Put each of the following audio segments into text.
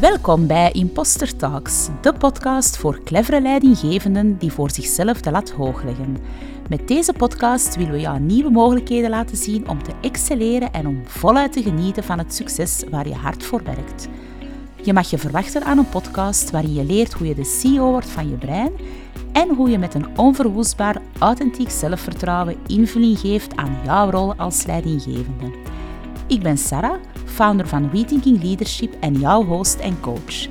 Welkom bij Imposter Talks, de podcast voor clevere leidinggevenden die voor zichzelf de lat hoog leggen. Met deze podcast willen we jou nieuwe mogelijkheden laten zien om te excelleren en om voluit te genieten van het succes waar je hard voor werkt. Je mag je verwachten aan een podcast waarin je leert hoe je de CEO wordt van je brein en hoe je met een onverwoestbaar, authentiek zelfvertrouwen invulling geeft aan jouw rol als leidinggevende. Ik ben Sarah, founder van Rethinking Leadership en jouw host en coach.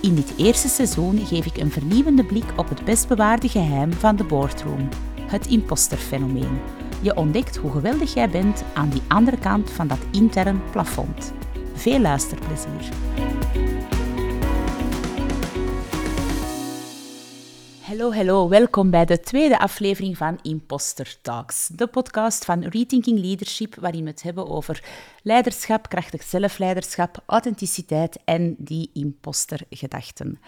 In dit eerste seizoen geef ik een vernieuwende blik op het best bewaarde geheim van de boardroom, het imposterfenomeen. Je ontdekt hoe geweldig jij bent aan die andere kant van dat intern plafond. Veel luisterplezier. Hallo, hallo, welkom bij de tweede aflevering van Imposter Talks, de podcast van Rethinking Leadership, waarin we het hebben over leiderschap, krachtig zelfleiderschap, authenticiteit en die impostergedachten.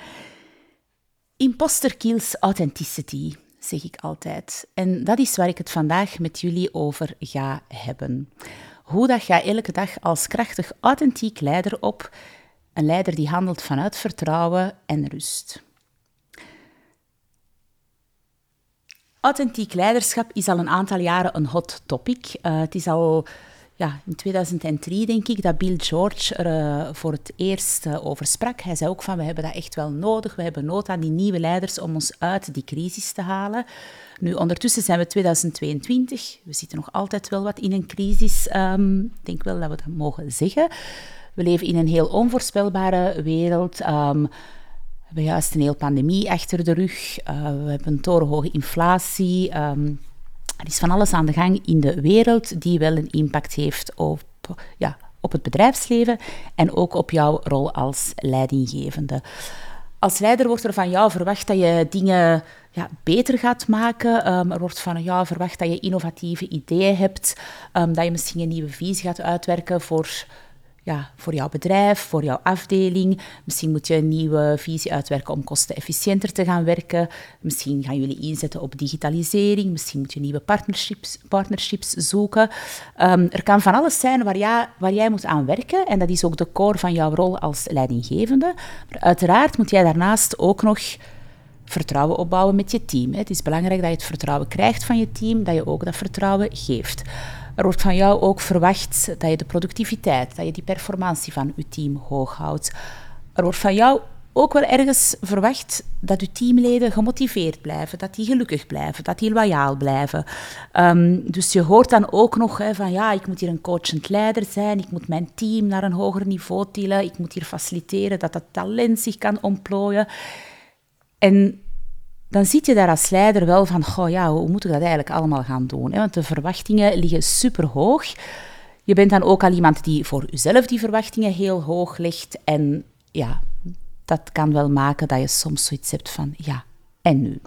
Imposter kills authenticity, zeg ik altijd. En dat is waar ik het vandaag met jullie over ga hebben. Hoe dat ga elke dag als krachtig, authentiek leider op, een leider die handelt vanuit vertrouwen en rust. Authentiek leiderschap is al een aantal jaren een hot topic. Uh, het is al ja, in 2003, denk ik, dat Bill George er uh, voor het eerst uh, over sprak. Hij zei ook van, we hebben dat echt wel nodig. We hebben nood aan die nieuwe leiders om ons uit die crisis te halen. Nu, ondertussen zijn we 2022. We zitten nog altijd wel wat in een crisis. Um, ik denk wel dat we dat mogen zeggen. We leven in een heel onvoorspelbare wereld. We hebben juist een hele pandemie achter de rug. Uh, we hebben een torenhoge inflatie. Um, er is van alles aan de gang in de wereld die wel een impact heeft op, ja, op het bedrijfsleven en ook op jouw rol als leidinggevende. Als leider wordt er van jou verwacht dat je dingen ja, beter gaat maken. Um, er wordt van jou verwacht dat je innovatieve ideeën hebt, um, dat je misschien een nieuwe visie gaat uitwerken voor ja, voor jouw bedrijf, voor jouw afdeling. Misschien moet je een nieuwe visie uitwerken om kostenefficiënter te gaan werken. Misschien gaan jullie inzetten op digitalisering. Misschien moet je nieuwe partnerships, partnerships zoeken. Um, er kan van alles zijn waar waar jij moet aan werken. En dat is ook de core van jouw rol als leidinggevende. Maar uiteraard moet jij daarnaast ook nog vertrouwen opbouwen met je team. Het is belangrijk dat je het vertrouwen krijgt van je team, dat je ook dat vertrouwen geeft. Er wordt van jou ook verwacht dat je de productiviteit, dat je die performantie van je team hoog houdt. Er wordt van jou ook wel ergens verwacht dat je teamleden gemotiveerd blijven, dat die gelukkig blijven, dat die loyaal blijven. Um, dus je hoort dan ook nog hè, van ja, ik moet hier een coachend leider zijn, ik moet mijn team naar een hoger niveau tillen, ik moet hier faciliteren dat dat talent zich kan ontplooien. En dan zit je daar als leider wel van, goh ja, hoe moet ik dat eigenlijk allemaal gaan doen? Want de verwachtingen liggen super hoog. Je bent dan ook al iemand die voor jezelf die verwachtingen heel hoog legt. En ja, dat kan wel maken dat je soms zoiets hebt van, ja, en nu?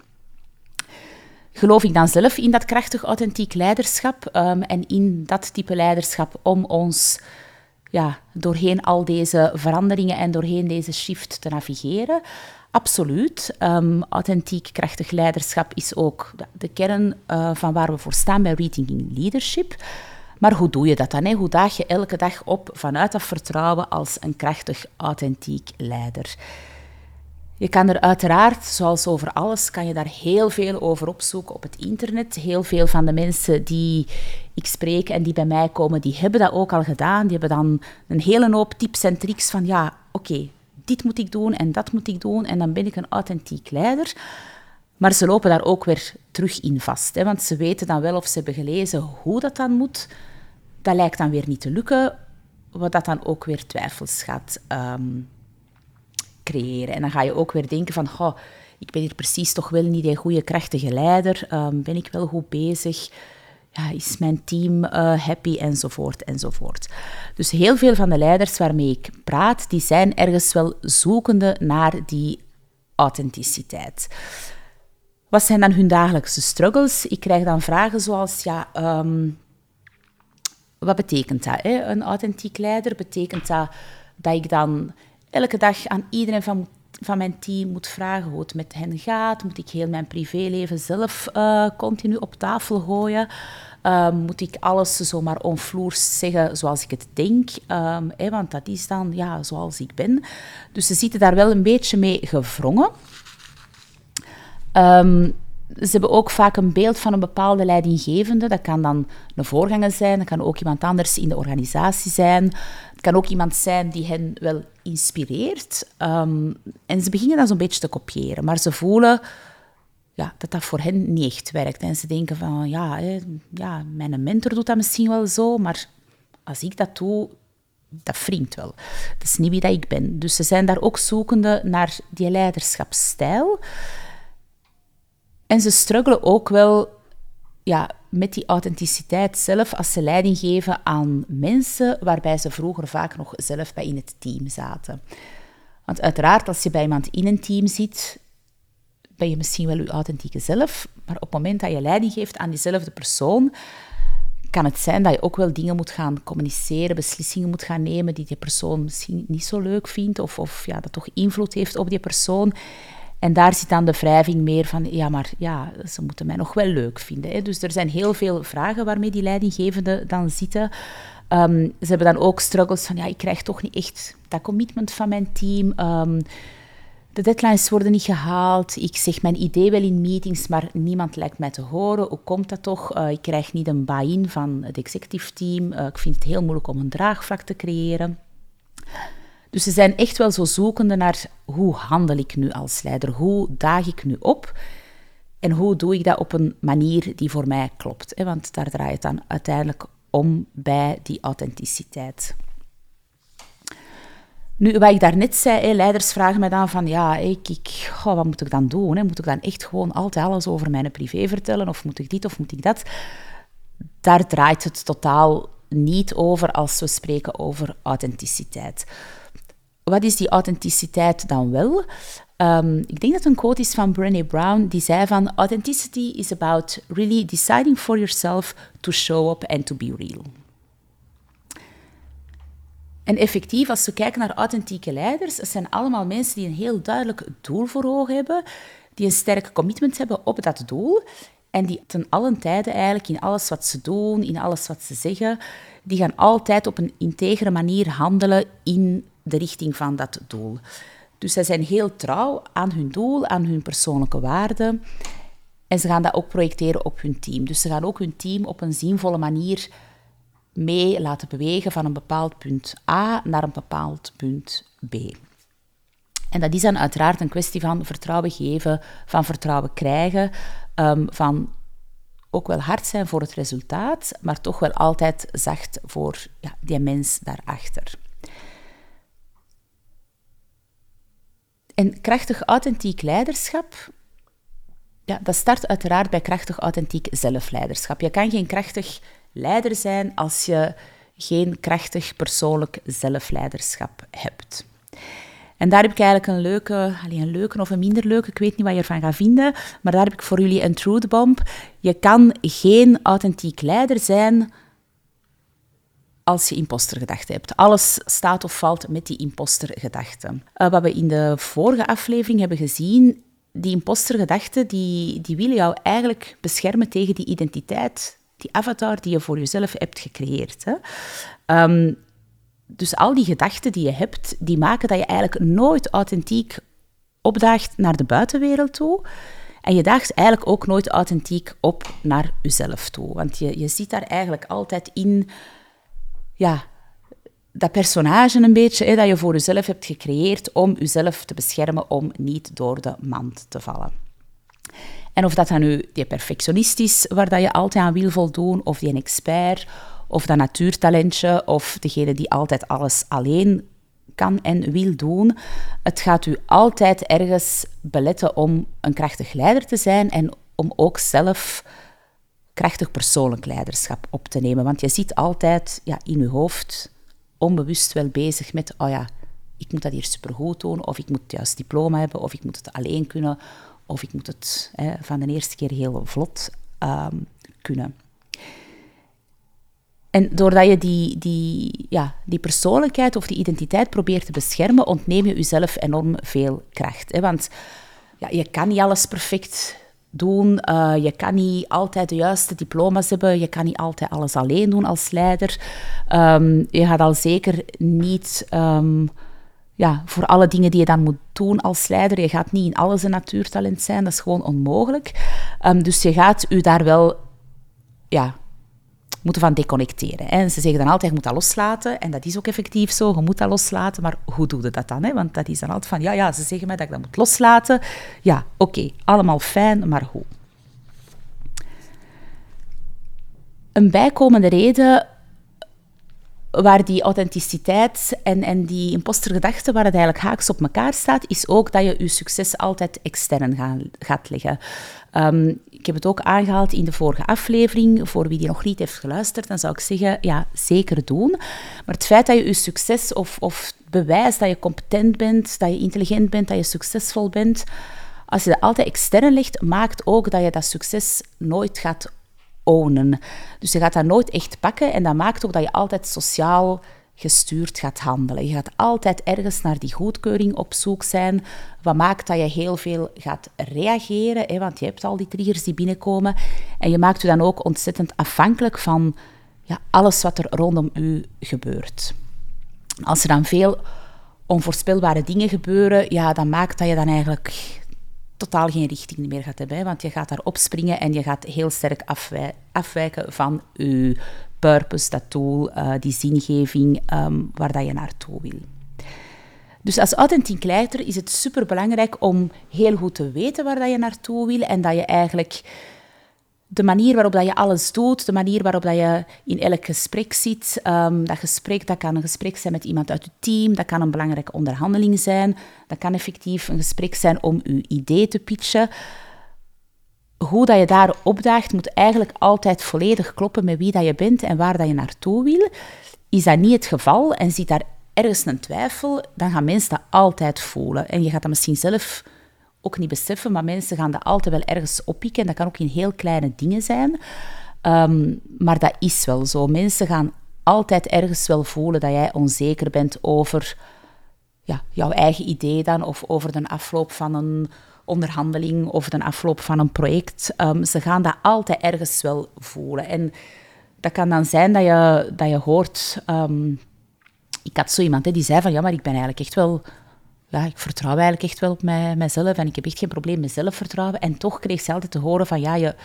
Geloof ik dan zelf in dat krachtig authentiek leiderschap um, en in dat type leiderschap om ons ja, doorheen al deze veranderingen en doorheen deze shift te navigeren? Absoluut. Um, authentiek, krachtig leiderschap is ook de, kern uh, van waar we voor staan bij Rethinking Leadership. Maar hoe doe je dat dan? Hè? Hoe daag je elke dag op vanuit dat vertrouwen als een krachtig, authentiek leider? Je kan er uiteraard, zoals over alles, kan je daar heel veel over opzoeken op het internet. Heel veel van de mensen die ik spreek en die bij mij komen, die hebben dat ook al gedaan. Die hebben dan een hele hoop tips en tricks van, ja, oké, dit moet ik doen en dat moet ik doen en dan ben ik een authentiek leider. Maar ze lopen daar ook weer terug in vast, hè, want ze weten dan wel of ze hebben gelezen hoe dat dan moet. Dat lijkt dan weer niet te lukken, wat dat dan ook weer twijfels gaat um, creëren. En dan ga je ook weer denken van, oh, ik ben hier precies toch wel niet een goede, krachtige leider. Um, ben ik wel goed bezig? ja, is mijn team uh, happy enzovoort enzovoort. Dus heel veel van de leiders waarmee ik praat, die zijn ergens wel zoekende naar die authenticiteit. Wat zijn dan hun dagelijkse struggles? Ik krijg dan vragen zoals, ja, um, wat betekent dat? Hè? Een authentiek leider, betekent dat dat ik dan elke dag aan iedereen van van mijn team moet vragen hoe het met hen gaat. Moet ik heel mijn privéleven zelf uh, continu op tafel gooien? Um, moet ik alles zomaar onvloers zeggen zoals ik het denk? Um, want dat is dan ja, zoals ik ben. Dus ze zitten daar wel een beetje mee gevrongen. Um, ze hebben ook vaak een beeld van een bepaalde leidinggevende. Dat kan dan een voorganger zijn, dat kan ook iemand anders in de organisatie zijn. Het kan ook iemand zijn die hen wel inspireert. Um, en ze beginnen dan zo'n beetje te kopiëren, maar ze voelen ja, dat dat voor hen niet echt werkt. En ze denken van, ja, hè, ja, mijn mentor doet dat misschien wel zo, maar als ik dat doe, dat wringt wel. Dat is niet wie dat ik ben. Dus ze zijn daar ook zoekende naar die leiderschapsstijl. En ze struggelen ook wel ja, met die authenticiteit zelf als ze leiding geven aan mensen waarbij ze vroeger vaak nog zelf bij in het team zaten. Want uiteraard, als je bij iemand in een team zit, ben je misschien wel je authentieke zelf, maar op het moment dat je leiding geeft aan diezelfde persoon, kan het zijn dat je ook wel dingen moet gaan communiceren, beslissingen moet gaan nemen die die persoon misschien niet zo leuk vindt, of, of ja, dat toch invloed heeft op die persoon. En daar zit dan de wrijving meer van, ja, maar ja, ze moeten mij nog wel leuk vinden. Hè. Dus er zijn heel veel vragen waarmee die leidinggevenden dan zitten. Um, ze hebben dan ook struggles van, ja, ik krijg toch niet echt dat commitment van mijn team. Um, de deadlines worden niet gehaald. Ik zeg mijn idee wel in meetings, maar niemand lijkt mij te horen. Hoe komt dat toch? Uh, ik krijg niet een buy-in van het executive team. Uh, ik vind het heel moeilijk om een draagvlak te creëren. Dus ze zijn echt wel zo zoekende naar hoe handel ik nu als leider? Hoe daag ik nu op? En hoe doe ik dat op een manier die voor mij klopt? Want daar draait het dan uiteindelijk om bij die authenticiteit. Nu, wat ik daarnet zei, leiders vragen mij dan van, ja, ik, ik, wat moet ik dan doen? Moet ik dan echt gewoon altijd alles over mijn privé vertellen? Of moet ik dit of moet ik dat? Daar draait het totaal niet over als we spreken over authenticiteit wat is die authenticiteit dan wel? Um, ik denk dat een quote is van Brené Brown, die zei van authenticity is about really deciding for yourself to show up and to be real. En effectief, als we kijken naar authentieke leiders, het zijn allemaal mensen die een heel duidelijk doel voor ogen hebben, die een sterk commitment hebben op dat doel en die ten allen tijde eigenlijk in alles wat ze doen, in alles wat ze zeggen, die gaan altijd op een integere manier handelen in de richting van dat doel. Dus zij zijn heel trouw aan hun doel, aan hun persoonlijke waarden. En ze gaan dat ook projecteren op hun team. Dus ze gaan ook hun team op een zinvolle manier mee laten bewegen van een bepaald punt A naar een bepaald punt B. En dat is dan uiteraard een kwestie van vertrouwen geven, van vertrouwen krijgen, um, van ook wel hard zijn voor het resultaat, maar toch wel altijd zacht voor ja, die mens daarachter. En krachtig authentiek leiderschap, ja, dat start uiteraard bij krachtig authentiek zelfleiderschap. Je kan geen krachtig leider zijn als je geen krachtig persoonlijk zelfleiderschap hebt. En daar heb ik eigenlijk een leuke, een leuke of een minder leuke, ik weet niet wat je ervan gaat vinden, maar daar heb ik voor jullie een truth bomb. Je kan geen authentiek leider zijn als je impostergedachte hebt. Alles staat of valt met die impostergedachte. Uh, wat we in de vorige aflevering hebben gezien, die impostergedachten die, die willen jou eigenlijk beschermen tegen die identiteit, die avatar die je voor jezelf hebt gecreëerd. Hè. Um, dus al die gedachten die je hebt, die maken dat je eigenlijk nooit authentiek opdaagt naar de buitenwereld toe. En je daagt eigenlijk ook nooit authentiek op naar jezelf toe. Want je, je zit daar eigenlijk altijd in ja, dat personage een beetje hè, dat je voor jezelf hebt gecreëerd om jezelf te beschermen om niet door de mand te vallen. En of dat dan nu die perfectionist is, waar dat je altijd aan wil voldoen, of die een expert, of dat natuurtalentje, of degene die altijd alles alleen kan en wil doen. Het gaat u altijd ergens beletten om een krachtig leider te zijn en om ook zelf krachtig persoonlijk leiderschap op te nemen. Want je zit altijd ja, in je hoofd onbewust wel bezig met, oh ja, ik moet dat hier supergoed doen, of ik moet juist diploma hebben, of ik moet het alleen kunnen, of ik moet het hè, van de eerste keer heel vlot um, kunnen. En doordat je die, die, ja, die persoonlijkheid of die identiteit probeert te beschermen, ontneem je jezelf enorm veel kracht. Hè? Want ja, je kan niet alles perfect doen. Uh, je kan niet altijd de juiste diploma's hebben. Je kan niet altijd alles alleen doen als leider. Um, je gaat al zeker niet um, ja, voor alle dingen die je dan moet doen als leider. Je gaat niet in alles een natuurtalent zijn. Dat is gewoon onmogelijk. Um, dus je gaat je daar wel ja, moeten van deconnecteren. En ze zeggen dan altijd, je moet dat loslaten. En dat is ook effectief zo, je moet dat loslaten. Maar hoe doe je dat dan? Hè? Want dat is dan altijd van, ja, ja, ze zeggen mij dat ik dat moet loslaten. Ja, oké, allemaal fijn, maar hoe? Een bijkomende reden waar die authenticiteit en, en die impostergedachte, waar het eigenlijk haaks op elkaar staat, is ook dat je je succes altijd extern gaat leggen. Um, ik heb het ook aangehaald in de vorige aflevering. Voor wie die nog niet heeft geluisterd, dan zou ik zeggen, ja, zeker doen. Maar het feit dat je je succes of, of bewijst dat je competent bent, dat je intelligent bent, dat je succesvol bent, als je dat altijd extern legt, maakt ook dat je dat succes nooit gaat ownen. Dus je gaat dat nooit echt pakken en dat maakt ook dat je altijd sociaal gestuurd gaat handelen. Je gaat altijd ergens naar die goedkeuring op zoek zijn. Wat maakt dat je heel veel gaat reageren, hè? want je hebt al die triggers die binnenkomen. En je maakt je dan ook ontzettend afhankelijk van ja, alles wat er rondom u gebeurt. Als er dan veel onvoorspelbare dingen gebeuren, ja, dan maakt dat je dan eigenlijk totaal geen richting meer gaat hebben. Want je gaat daar opspringen en je gaat heel sterk afwijken van je purpose, dat doel, uh, die zingeving um, waar dat je naartoe wil. Dus als authentiek leider is het superbelangrijk om heel goed te weten waar dat je naartoe wil en dat je eigenlijk de manier waarop dat je alles doet, de manier waarop dat je in elk gesprek zit. Um, dat gesprek dat kan een gesprek zijn met iemand uit het team, dat kan een belangrijke onderhandeling zijn, dat kan effectief een gesprek zijn om je idee te pitchen. Hoe dat je daar opdaagt, moet eigenlijk altijd volledig kloppen met wie dat je bent en waar dat je naartoe wil. Is dat niet het geval en zit daar ergens een twijfel, dan gaan mensen dat altijd voelen. En je gaat dat misschien zelf ook niet beseffen, maar mensen gaan dat altijd wel ergens oppikken. En dat kan ook in heel kleine dingen zijn. Um, maar dat is wel zo. Mensen gaan altijd ergens wel voelen dat jij onzeker bent over ja, jouw eigen idee dan, of over de afloop van een onderhandeling of de afloop van een project. Um, ze gaan dat altijd ergens wel voelen. En dat kan dan zijn dat je, dat je hoort... Um, ik had zo iemand hè, die zei van, ja, maar ik ben eigenlijk echt wel ja, ik vertrouw eigenlijk echt wel op mij, mijzelf en ik heb echt geen probleem met zelfvertrouwen. En toch kreeg ze altijd te horen van, ja, je,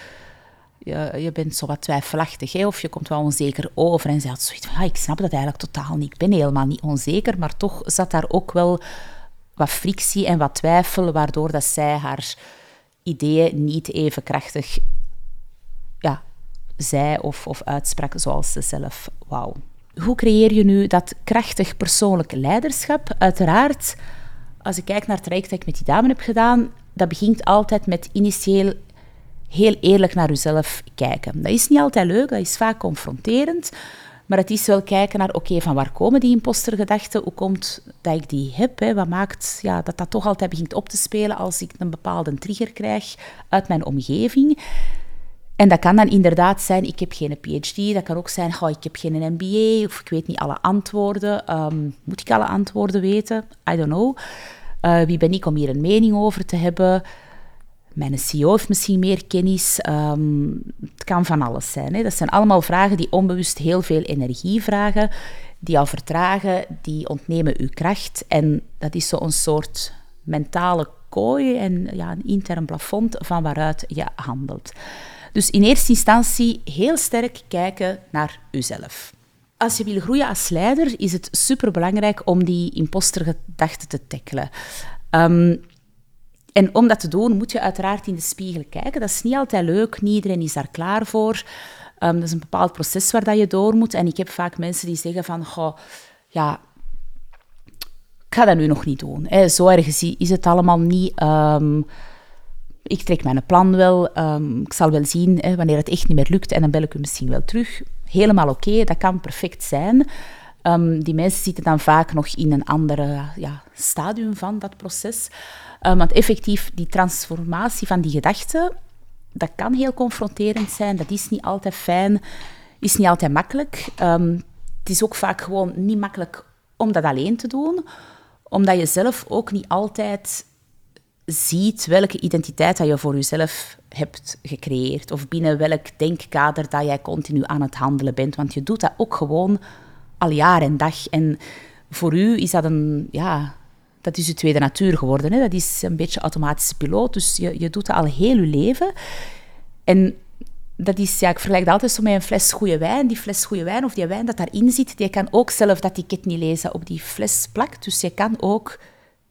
je, je bent zo wat twijfelachtig hè, of je komt wel onzeker over. En ze had zoiets van, ja, ik snap dat eigenlijk totaal niet. Ik ben helemaal niet onzeker, maar toch zat daar ook wel wat frictie en wat twijfel, waardoor dat zij haar ideeën niet even krachtig ja, zei of, of uitsprak zoals ze zelf wou. Hoe creëer je nu dat krachtig persoonlijk leiderschap? Uiteraard als ik kijk naar het traject dat ik met die dame heb gedaan, dat begint altijd met initieel heel eerlijk naar jezelf kijken. Dat is niet altijd leuk, dat is vaak confronterend, maar het is wel kijken naar, oké, van waar komen die impostergedachten? Hoe komt dat ik die heb? Hè? Wat maakt ja, dat dat toch altijd begint op te spelen als ik een bepaalde trigger krijg uit mijn omgeving? En dat kan dan inderdaad zijn, ik heb geen PhD. Dat kan ook zijn, oh, ik heb geen MBA of ik weet niet alle antwoorden. Um, moet ik alle antwoorden weten? I don't know. Uh, wie ben ik om hier een mening over te hebben? Mijn CEO heeft misschien meer kennis. Um, het kan van alles zijn. Hè. Dat zijn allemaal vragen die onbewust heel veel energie vragen, die jou vertragen, die ontnemen uw kracht. En dat is zo'n soort mentale kooi en ja, een intern plafond van waaruit je handelt. Dus in eerste instantie heel sterk kijken naar uzelf. Als je wil groeien als leider, is het superbelangrijk om die impostergedachten te tackelen. Um, en om dat te doen, moet je uiteraard in de spiegel kijken. Dat is niet altijd leuk, niet iedereen is daar klaar voor. Um, dat is een bepaald proces waar dat je door moet. En ik heb vaak mensen die zeggen van, goh, ja, ik ga dat nu nog niet doen. Hè. Zo erg is het allemaal niet. Um, ik trek mijn plan wel. Um, ik zal wel zien hè, wanneer het echt niet meer lukt en dan bel ik u misschien wel terug. Helemaal oké, dat kan perfect zijn. Um, die mensen zitten dan vaak nog in een andere ja, stadium van dat proces. Um, want effectief, die transformatie van die gedachten, dat kan heel confronterend zijn. Dat is niet altijd fijn. is niet altijd makkelijk. Ehm, het is ook vaak gewoon niet makkelijk om dat alleen te doen, omdat je zelf ook niet altijd ziet welke identiteit dat je voor jezelf hebt gecreëerd of binnen welk denkkader dat jij continu aan het handelen bent. Want je doet dat ook gewoon al jaar en dag. En voor u is dat een, ja, dat is je tweede natuur geworden. Hè? Dat is een beetje automatische piloot, dus je, je doet dat al heel je leven. En dat is, ja, ik vergelijk dat altijd zo met een fles goede wijn. Die fles goede wijn of die wijn dat daarin zit, die kan ook zelf dat ticket niet lezen op die fles plakt. Dus je kan ook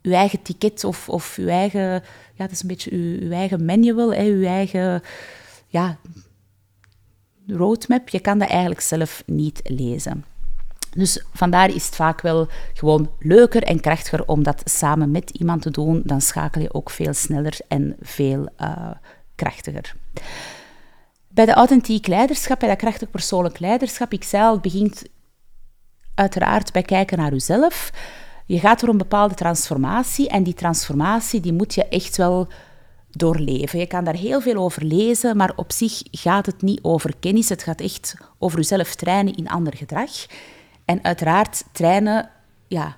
je eigen ticket of, of je eigen... Ja, dat is een beetje je, eigen manual, hè, je eigen... Ja, roadmap. Je kan dat eigenlijk zelf niet lezen. Dus vandaar is het vaak wel gewoon leuker en krachtiger om dat samen met iemand te doen. Dan schakel je ook veel sneller en veel uh, krachtiger. Bij de authentiek leiderschap, bij dat krachtig persoonlijk leiderschap, ik zei het begint uiteraard bij kijken naar uzelf. Je gaat door een bepaalde transformatie en die transformatie die moet je echt wel doorleven. Je kan daar heel veel over lezen, maar op zich gaat het niet over kennis. Het gaat echt over jezelf trainen in ander gedrag. En uiteraard trainen, ja,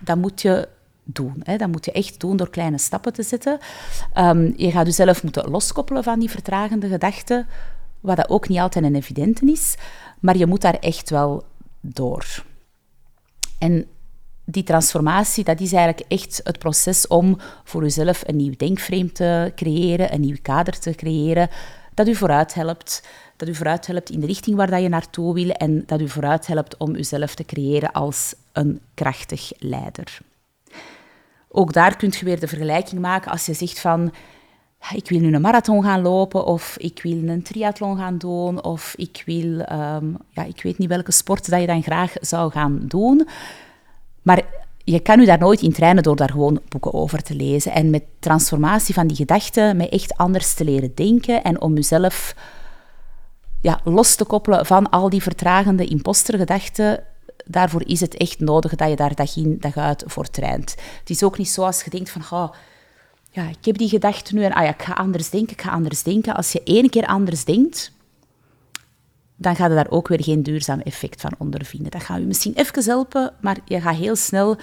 dat moet je doen. Hè. Dat moet je echt doen door kleine stappen te zetten. Um, je gaat jezelf moeten loskoppelen van die vertragende gedachten, wat dat ook niet altijd een evidente is, maar je moet daar echt wel door. En die transformatie, dat is eigenlijk echt het proces om voor jezelf een nieuw denkframe te creëren, een nieuw kader te creëren, dat u vooruit helpt, dat u vooruit helpt in de richting waar dat je naartoe wil en dat u vooruit helpt om uzelf te creëren als een krachtig leider. Ook daar kunt je weer de vergelijking maken als je zegt van ik wil nu een marathon gaan lopen of ik wil een triathlon gaan doen of ik wil, um, ja, ik weet niet welke sport dat je dan graag zou gaan doen. Maar je kan u daar nooit in trainen door daar gewoon boeken over te lezen. En met transformatie van die gedachten, met echt anders te leren denken en om jezelf ja, los te koppelen van al die vertragende impostergedachten, daarvoor is het echt nodig dat je daar dag in, dag uit voor traint. Het is ook niet zo als je denkt van, oh, ja, ik heb die gedachte nu en ah ja, ik ga anders denken, ik ga anders denken. Als je één keer anders denkt, dan gaat je daar ook weer geen duurzaam effect van ondervinden. Dat gaat je misschien even helpen, maar je gaat heel snel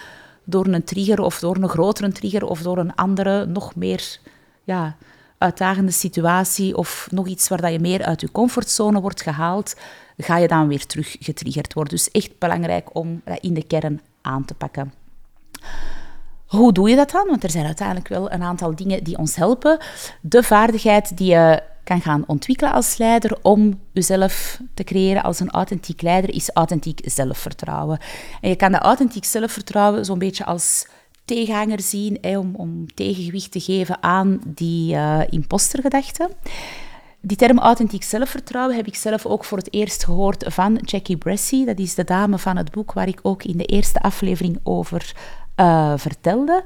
door een trigger of door een grotere trigger of door een andere, nog meer ja, uitdagende situatie of nog iets waar dat je meer uit je comfortzone wordt gehaald, ga je dan weer terug getriggerd worden. Dus echt belangrijk om dat in de kern aan te pakken. Hoe doe je dat dan? Want er zijn uiteindelijk wel een aantal dingen die ons helpen. De vaardigheid die je kan gaan ontwikkelen als leider om jezelf te creëren als een authentiek leider, is authentiek zelfvertrouwen. En je kan dat authentiek zelfvertrouwen zo'n beetje als tegenhanger zien, hè, om, om, tegengewicht te geven aan die uh, impostergedachten. Die term authentiek zelfvertrouwen heb ik zelf ook voor het eerst gehoord van Jackie Bressy. Dat is de dame van het boek waar ik ook in de eerste aflevering over uh, vertelde.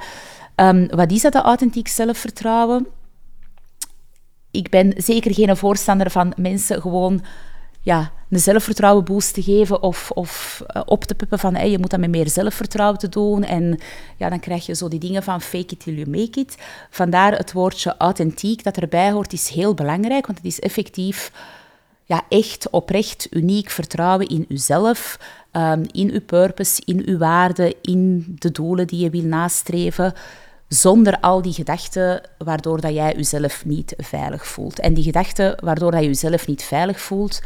Um, wat is dat authentiek zelfvertrouwen? Ik ben zeker geen voorstander van mensen gewoon ja, een zelfvertrouwen boost te geven of, of uh, op te puppen van hey, je moet dat met meer zelfvertrouwen te doen. En ja, dan krijg je zo die dingen van fake it till you make it. Vandaar het woordje authentiek dat erbij hoort is heel belangrijk, want het is effectief ja, echt oprecht uniek vertrouwen in uzelf, um, in uw purpose, in uw waarden, in de doelen die je wil nastreven, zonder al die gedachten waardoor dat jij jezelf niet veilig voelt. En die gedachten waardoor dat je jezelf niet veilig voelt,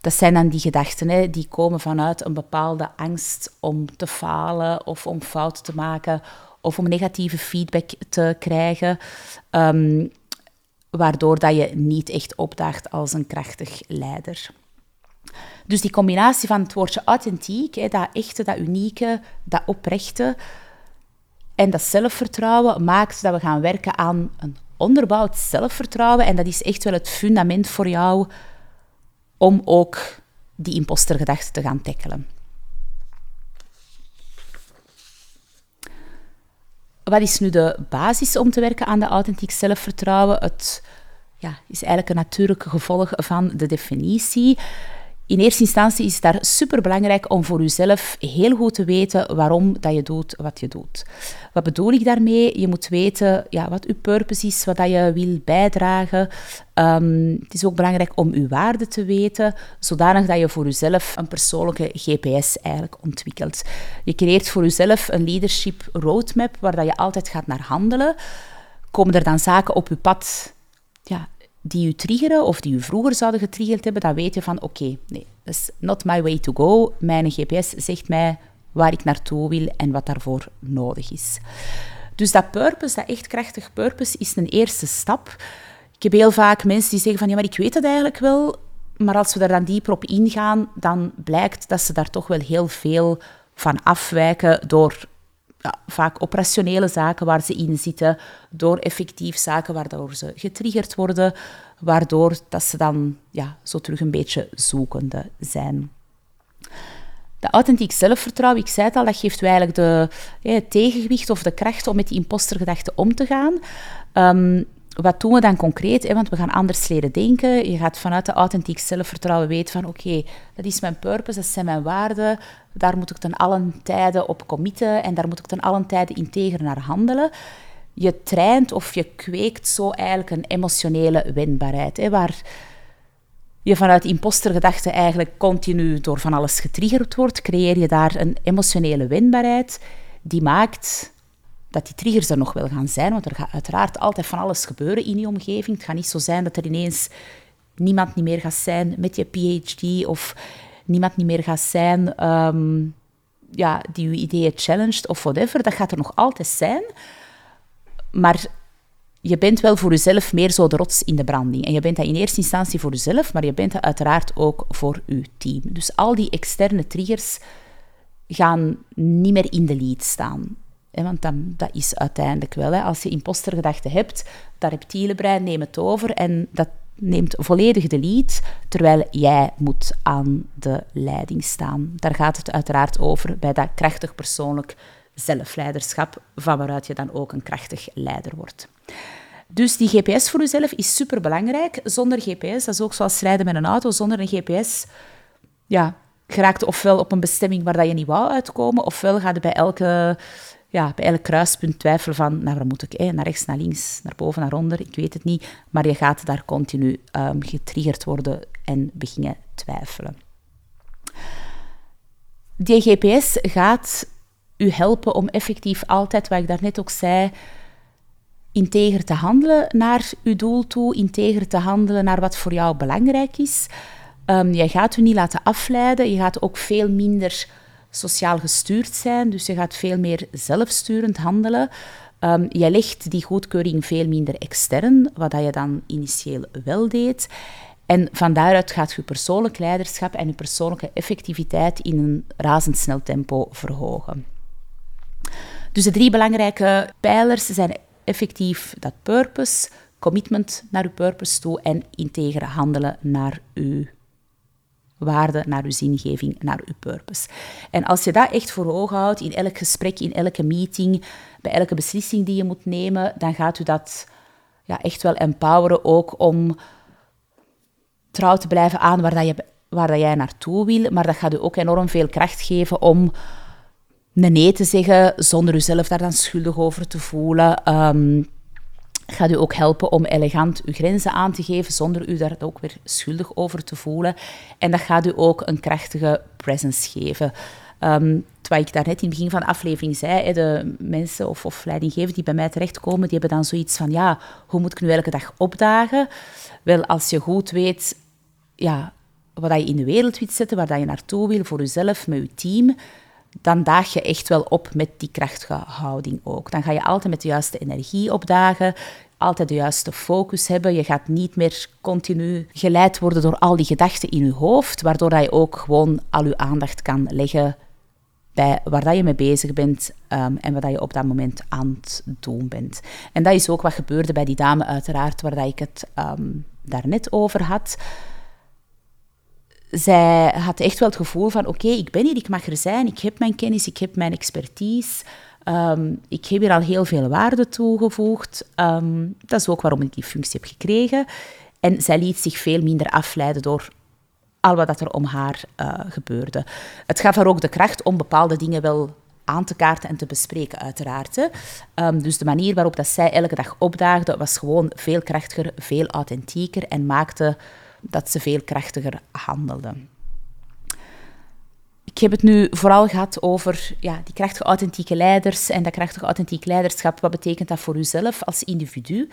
dat zijn dan die gedachten hè, die komen vanuit een bepaalde angst om te falen of om fouten te maken of om negatieve feedback te krijgen. Um, waardoor dat je niet echt opdaagt als een krachtig leider. Dus die combinatie van het woordje authentiek, hè, dat echte, dat unieke, dat oprechte en dat zelfvertrouwen maakt dat we gaan werken aan een onderbouwd zelfvertrouwen. En dat is echt wel het fundament voor jou om ook die impostergedachte te gaan tackelen. Wat is nu de basis om te werken aan de authentiek zelfvertrouwen? Het ja, is eigenlijk een natuurlijk gevolg van de definitie. In eerste instantie is het daar superbelangrijk om voor jezelf heel goed te weten waarom dat je doet wat je doet. Wat bedoel ik daarmee? Je moet weten ja, wat je purpose is, wat dat je wil bijdragen. Ehm, het is ook belangrijk om je waarde te weten, zodanig dat je voor jezelf een persoonlijke GPS eigenlijk ontwikkelt. Je creëert voor jezelf een leadership roadmap waar dat je altijd gaat naar handelen. Komen er dan zaken op je pad ja, die u triggeren of die u vroeger zouden getriggerd hebben, dan weet je van oké, nee, dat is not my way to go. Mijn GPS zegt mij waar ik naartoe wil en wat daarvoor nodig is. Dus dat purpose, dat echt krachtig purpose, is een eerste stap. Ik heb heel vaak mensen die zeggen van ja, maar ik weet het eigenlijk wel, maar als we daar dan dieper op ingaan, dan blijkt dat ze daar toch wel heel veel van afwijken door ja, vaak operationele zaken waar ze in zitten, door effectief zaken waardoor ze getriggerd worden, waardoor dat ze dan ja, zo terug een beetje zoekende zijn. De authentiek zelfvertrouwen, ik zei het al, dat geeft eigenlijk de, het tegengewicht of de kracht om met die impostergedachte om te gaan. Ehm, wat doen we dan concreet? Hè? Want we gaan anders leren denken. Je gaat vanuit de authentiek zelfvertrouwen weten van oké, dat is mijn purpose, dat zijn mijn waarden. Daar moet ik ten allen tijden op committen en daar moet ik ten allen tijden integer naar handelen. Je traint of je kweekt zo eigenlijk een emotionele wendbaarheid. Hè, waar je vanuit impostergedachte eigenlijk continu door van alles getriggerd wordt, creëer je daar een emotionele wendbaarheid die maakt dat die triggers er nog wel gaan zijn, want er gaat uiteraard altijd van alles gebeuren in je omgeving. Het gaat niet zo zijn dat er ineens niemand niet meer gaat zijn met je PhD of niemand niet meer gaat zijn ehm, ja, die je ideeën challenged of whatever. Dat gaat er nog altijd zijn. Maar je bent wel voor jezelf meer zo de rots in de branding. En je bent dat in eerste instantie voor jezelf, maar je bent dat uiteraard ook voor je team. Dus al die externe triggers gaan niet meer in de lead staan. Want dan, dat is uiteindelijk wel. Als je impostergedachten hebt, dat reptiele brein neemt het over en dat neemt volledig de lead, terwijl jij moet aan de leiding staan. Daar gaat het uiteraard over bij dat krachtig persoonlijk zelfleiderschap, van waaruit je dan ook een krachtig leider wordt. Dus die GPS voor jezelf is superbelangrijk. Zonder GPS, dat is ook zoals rijden met een auto, zonder een GPS ja, geraakt ofwel op een bestemming waar dat je niet wou uitkomen, ofwel gaat je bij elke ja, bij elk kruispunt twijfelen van, nou, waar moet ik? Eh? Naar rechts, naar links, naar boven, naar onder, ik weet het niet. Maar je gaat daar continu um, getriggerd worden en beginnen twijfelen. Die GPS gaat u helpen om effectief altijd, wat ik daarnet ook zei, integer te handelen naar uw doel toe, integer te handelen naar wat voor jou belangrijk is. Um, je gaat u niet laten afleiden, je gaat ook veel minder sociaal gestuurd zijn, dus je gaat veel meer zelfsturend handelen. Um, je legt die goedkeuring veel minder extern, wat je dan initieel wel deed. En van daaruit gaat je persoonlijk leiderschap en je persoonlijke effectiviteit in een razendsnel tempo verhogen. Dus de drie belangrijke pijlers zijn effectief dat purpose, commitment naar uw purpose toe en integere handelen naar uw waarde, naar uw zingeving, naar uw purpose. En als je dat echt voor ogen houdt in elk gesprek, in elke meeting, bij elke beslissing die je moet nemen, dan gaat u dat ja, echt wel empoweren ook om trouw te blijven aan waar, dat je, waar dat jij naartoe wil. Maar dat gaat u ook enorm veel kracht geven om een nee te zeggen zonder uzelf daar dan schuldig over te voelen. Um, gaat u ook helpen om elegant uw grenzen aan te geven zonder u daar ook weer schuldig over te voelen. En dat gaat u ook een krachtige presence geven. Um, wat ik daarnet in het begin van de aflevering zei, de mensen of, of leidinggevenden die bij mij terechtkomen, die hebben dan zoiets van, ja, hoe moet ik nu elke dag opdagen? Wel, als je goed weet ja, wat je in de wereld wilt zetten, waar je naartoe wil, voor jezelf, met je team, dan daag je echt wel op met die krachtige houding ook. Dan ga je altijd met de juiste energie opdagen, altijd de juiste focus hebben. Je gaat niet meer continu geleid worden door al die gedachten in je hoofd, waardoor je ook gewoon al je aandacht kan leggen bij waar dat je mee bezig bent um, en wat je op dat moment aan het doen bent. En dat is ook wat gebeurde bij die dame uiteraard, waar dat ik het um, daarnet over had zij had echt wel het gevoel van, oké, ik ben hier, ik mag er zijn, ik heb mijn kennis, ik heb mijn expertise, um, ik heb hier al heel veel waarde toegevoegd. Um, dat is ook waarom ik die functie heb gekregen. En zij liet zich veel minder afleiden door al wat er om haar uh, gebeurde. Het gaf haar ook de kracht om bepaalde dingen wel aan te kaarten en te bespreken, uiteraard. Um, dus de manier waarop dat zij elke dag opdaagde, was gewoon veel krachtiger, veel authentieker en maakte dat ze veel krachtiger handelde. Ik heb het nu vooral gehad over ja, die krachtige authentieke leiders en dat krachtige authentiek leiderschap. Wat betekent dat voor uzelf als individu?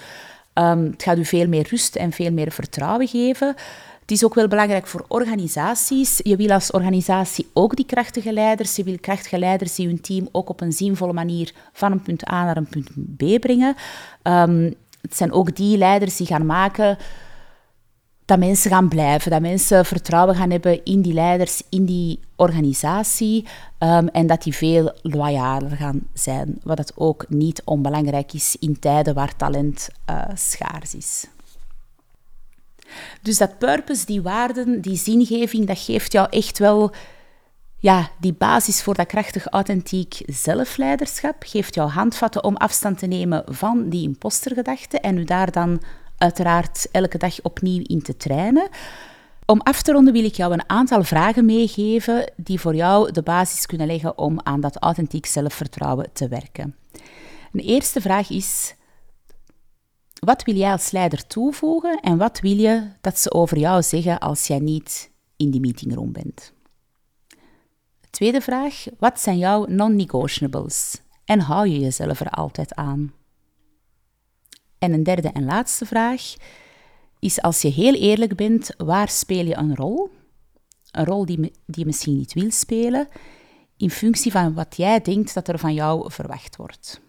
Um, het gaat u veel meer rust en veel meer vertrouwen geven. Het is ook wel belangrijk voor organisaties. Je wil als organisatie ook die krachtige leiders. Je wil krachtige leiders die hun team ook op een zinvolle manier van een punt A naar een punt B brengen. Um, het zijn ook die leiders die gaan maken dat mensen gaan blijven, dat mensen vertrouwen gaan hebben in die leiders, in die organisatie um, en dat die veel loyaler gaan zijn, wat het ook niet onbelangrijk is in tijden waar talent uh, schaars is. Dus dat purpose, die waarden, die zingeving, dat geeft jou echt wel ja, die basis voor dat krachtig authentiek zelfleiderschap, geeft jou handvatten om afstand te nemen van die impostergedachte en u daar dan uiteraard elke dag opnieuw in te trainen. Om af te ronden wil ik jou een aantal vragen meegeven die voor jou de basis kunnen leggen om aan dat authentiek zelfvertrouwen te werken. Een eerste vraag is: wat wil jij als leider toevoegen en wat wil je dat ze over jou zeggen als jij niet in die meetingroom bent? Tweede vraag: wat zijn jouw non-negotiables en hou je jezelf er altijd aan? En een derde en laatste vraag is als je heel eerlijk bent, waar speel je een rol? Een rol die, die je misschien niet wil spelen, in functie van wat jij denkt dat er van jou verwacht wordt.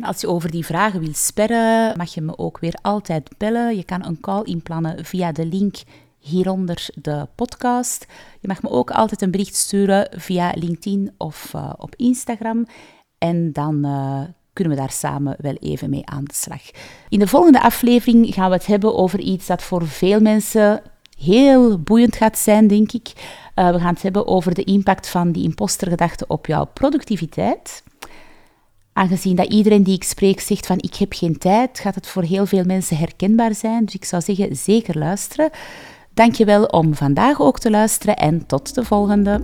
als je over die vragen wil sperren, mag je me ook weer altijd bellen. Je kan een call inplannen via de link hieronder de podcast. Je mag me ook altijd een bericht sturen via LinkedIn of uh, op Instagram. En dan uh, kunnen we daar samen wel even mee aan de slag. In de volgende aflevering gaan we het hebben over iets dat voor veel mensen heel boeiend gaat zijn, denk ik. Uh, we gaan het hebben over de impact van die impostergedachte op jouw productiviteit. Aangezien dat iedereen die ik spreek zegt van ik heb geen tijd, gaat het voor heel veel mensen herkenbaar zijn. Dus ik zou zeggen, zeker luisteren. Dankjewel om vandaag ook te luisteren en tot de volgende.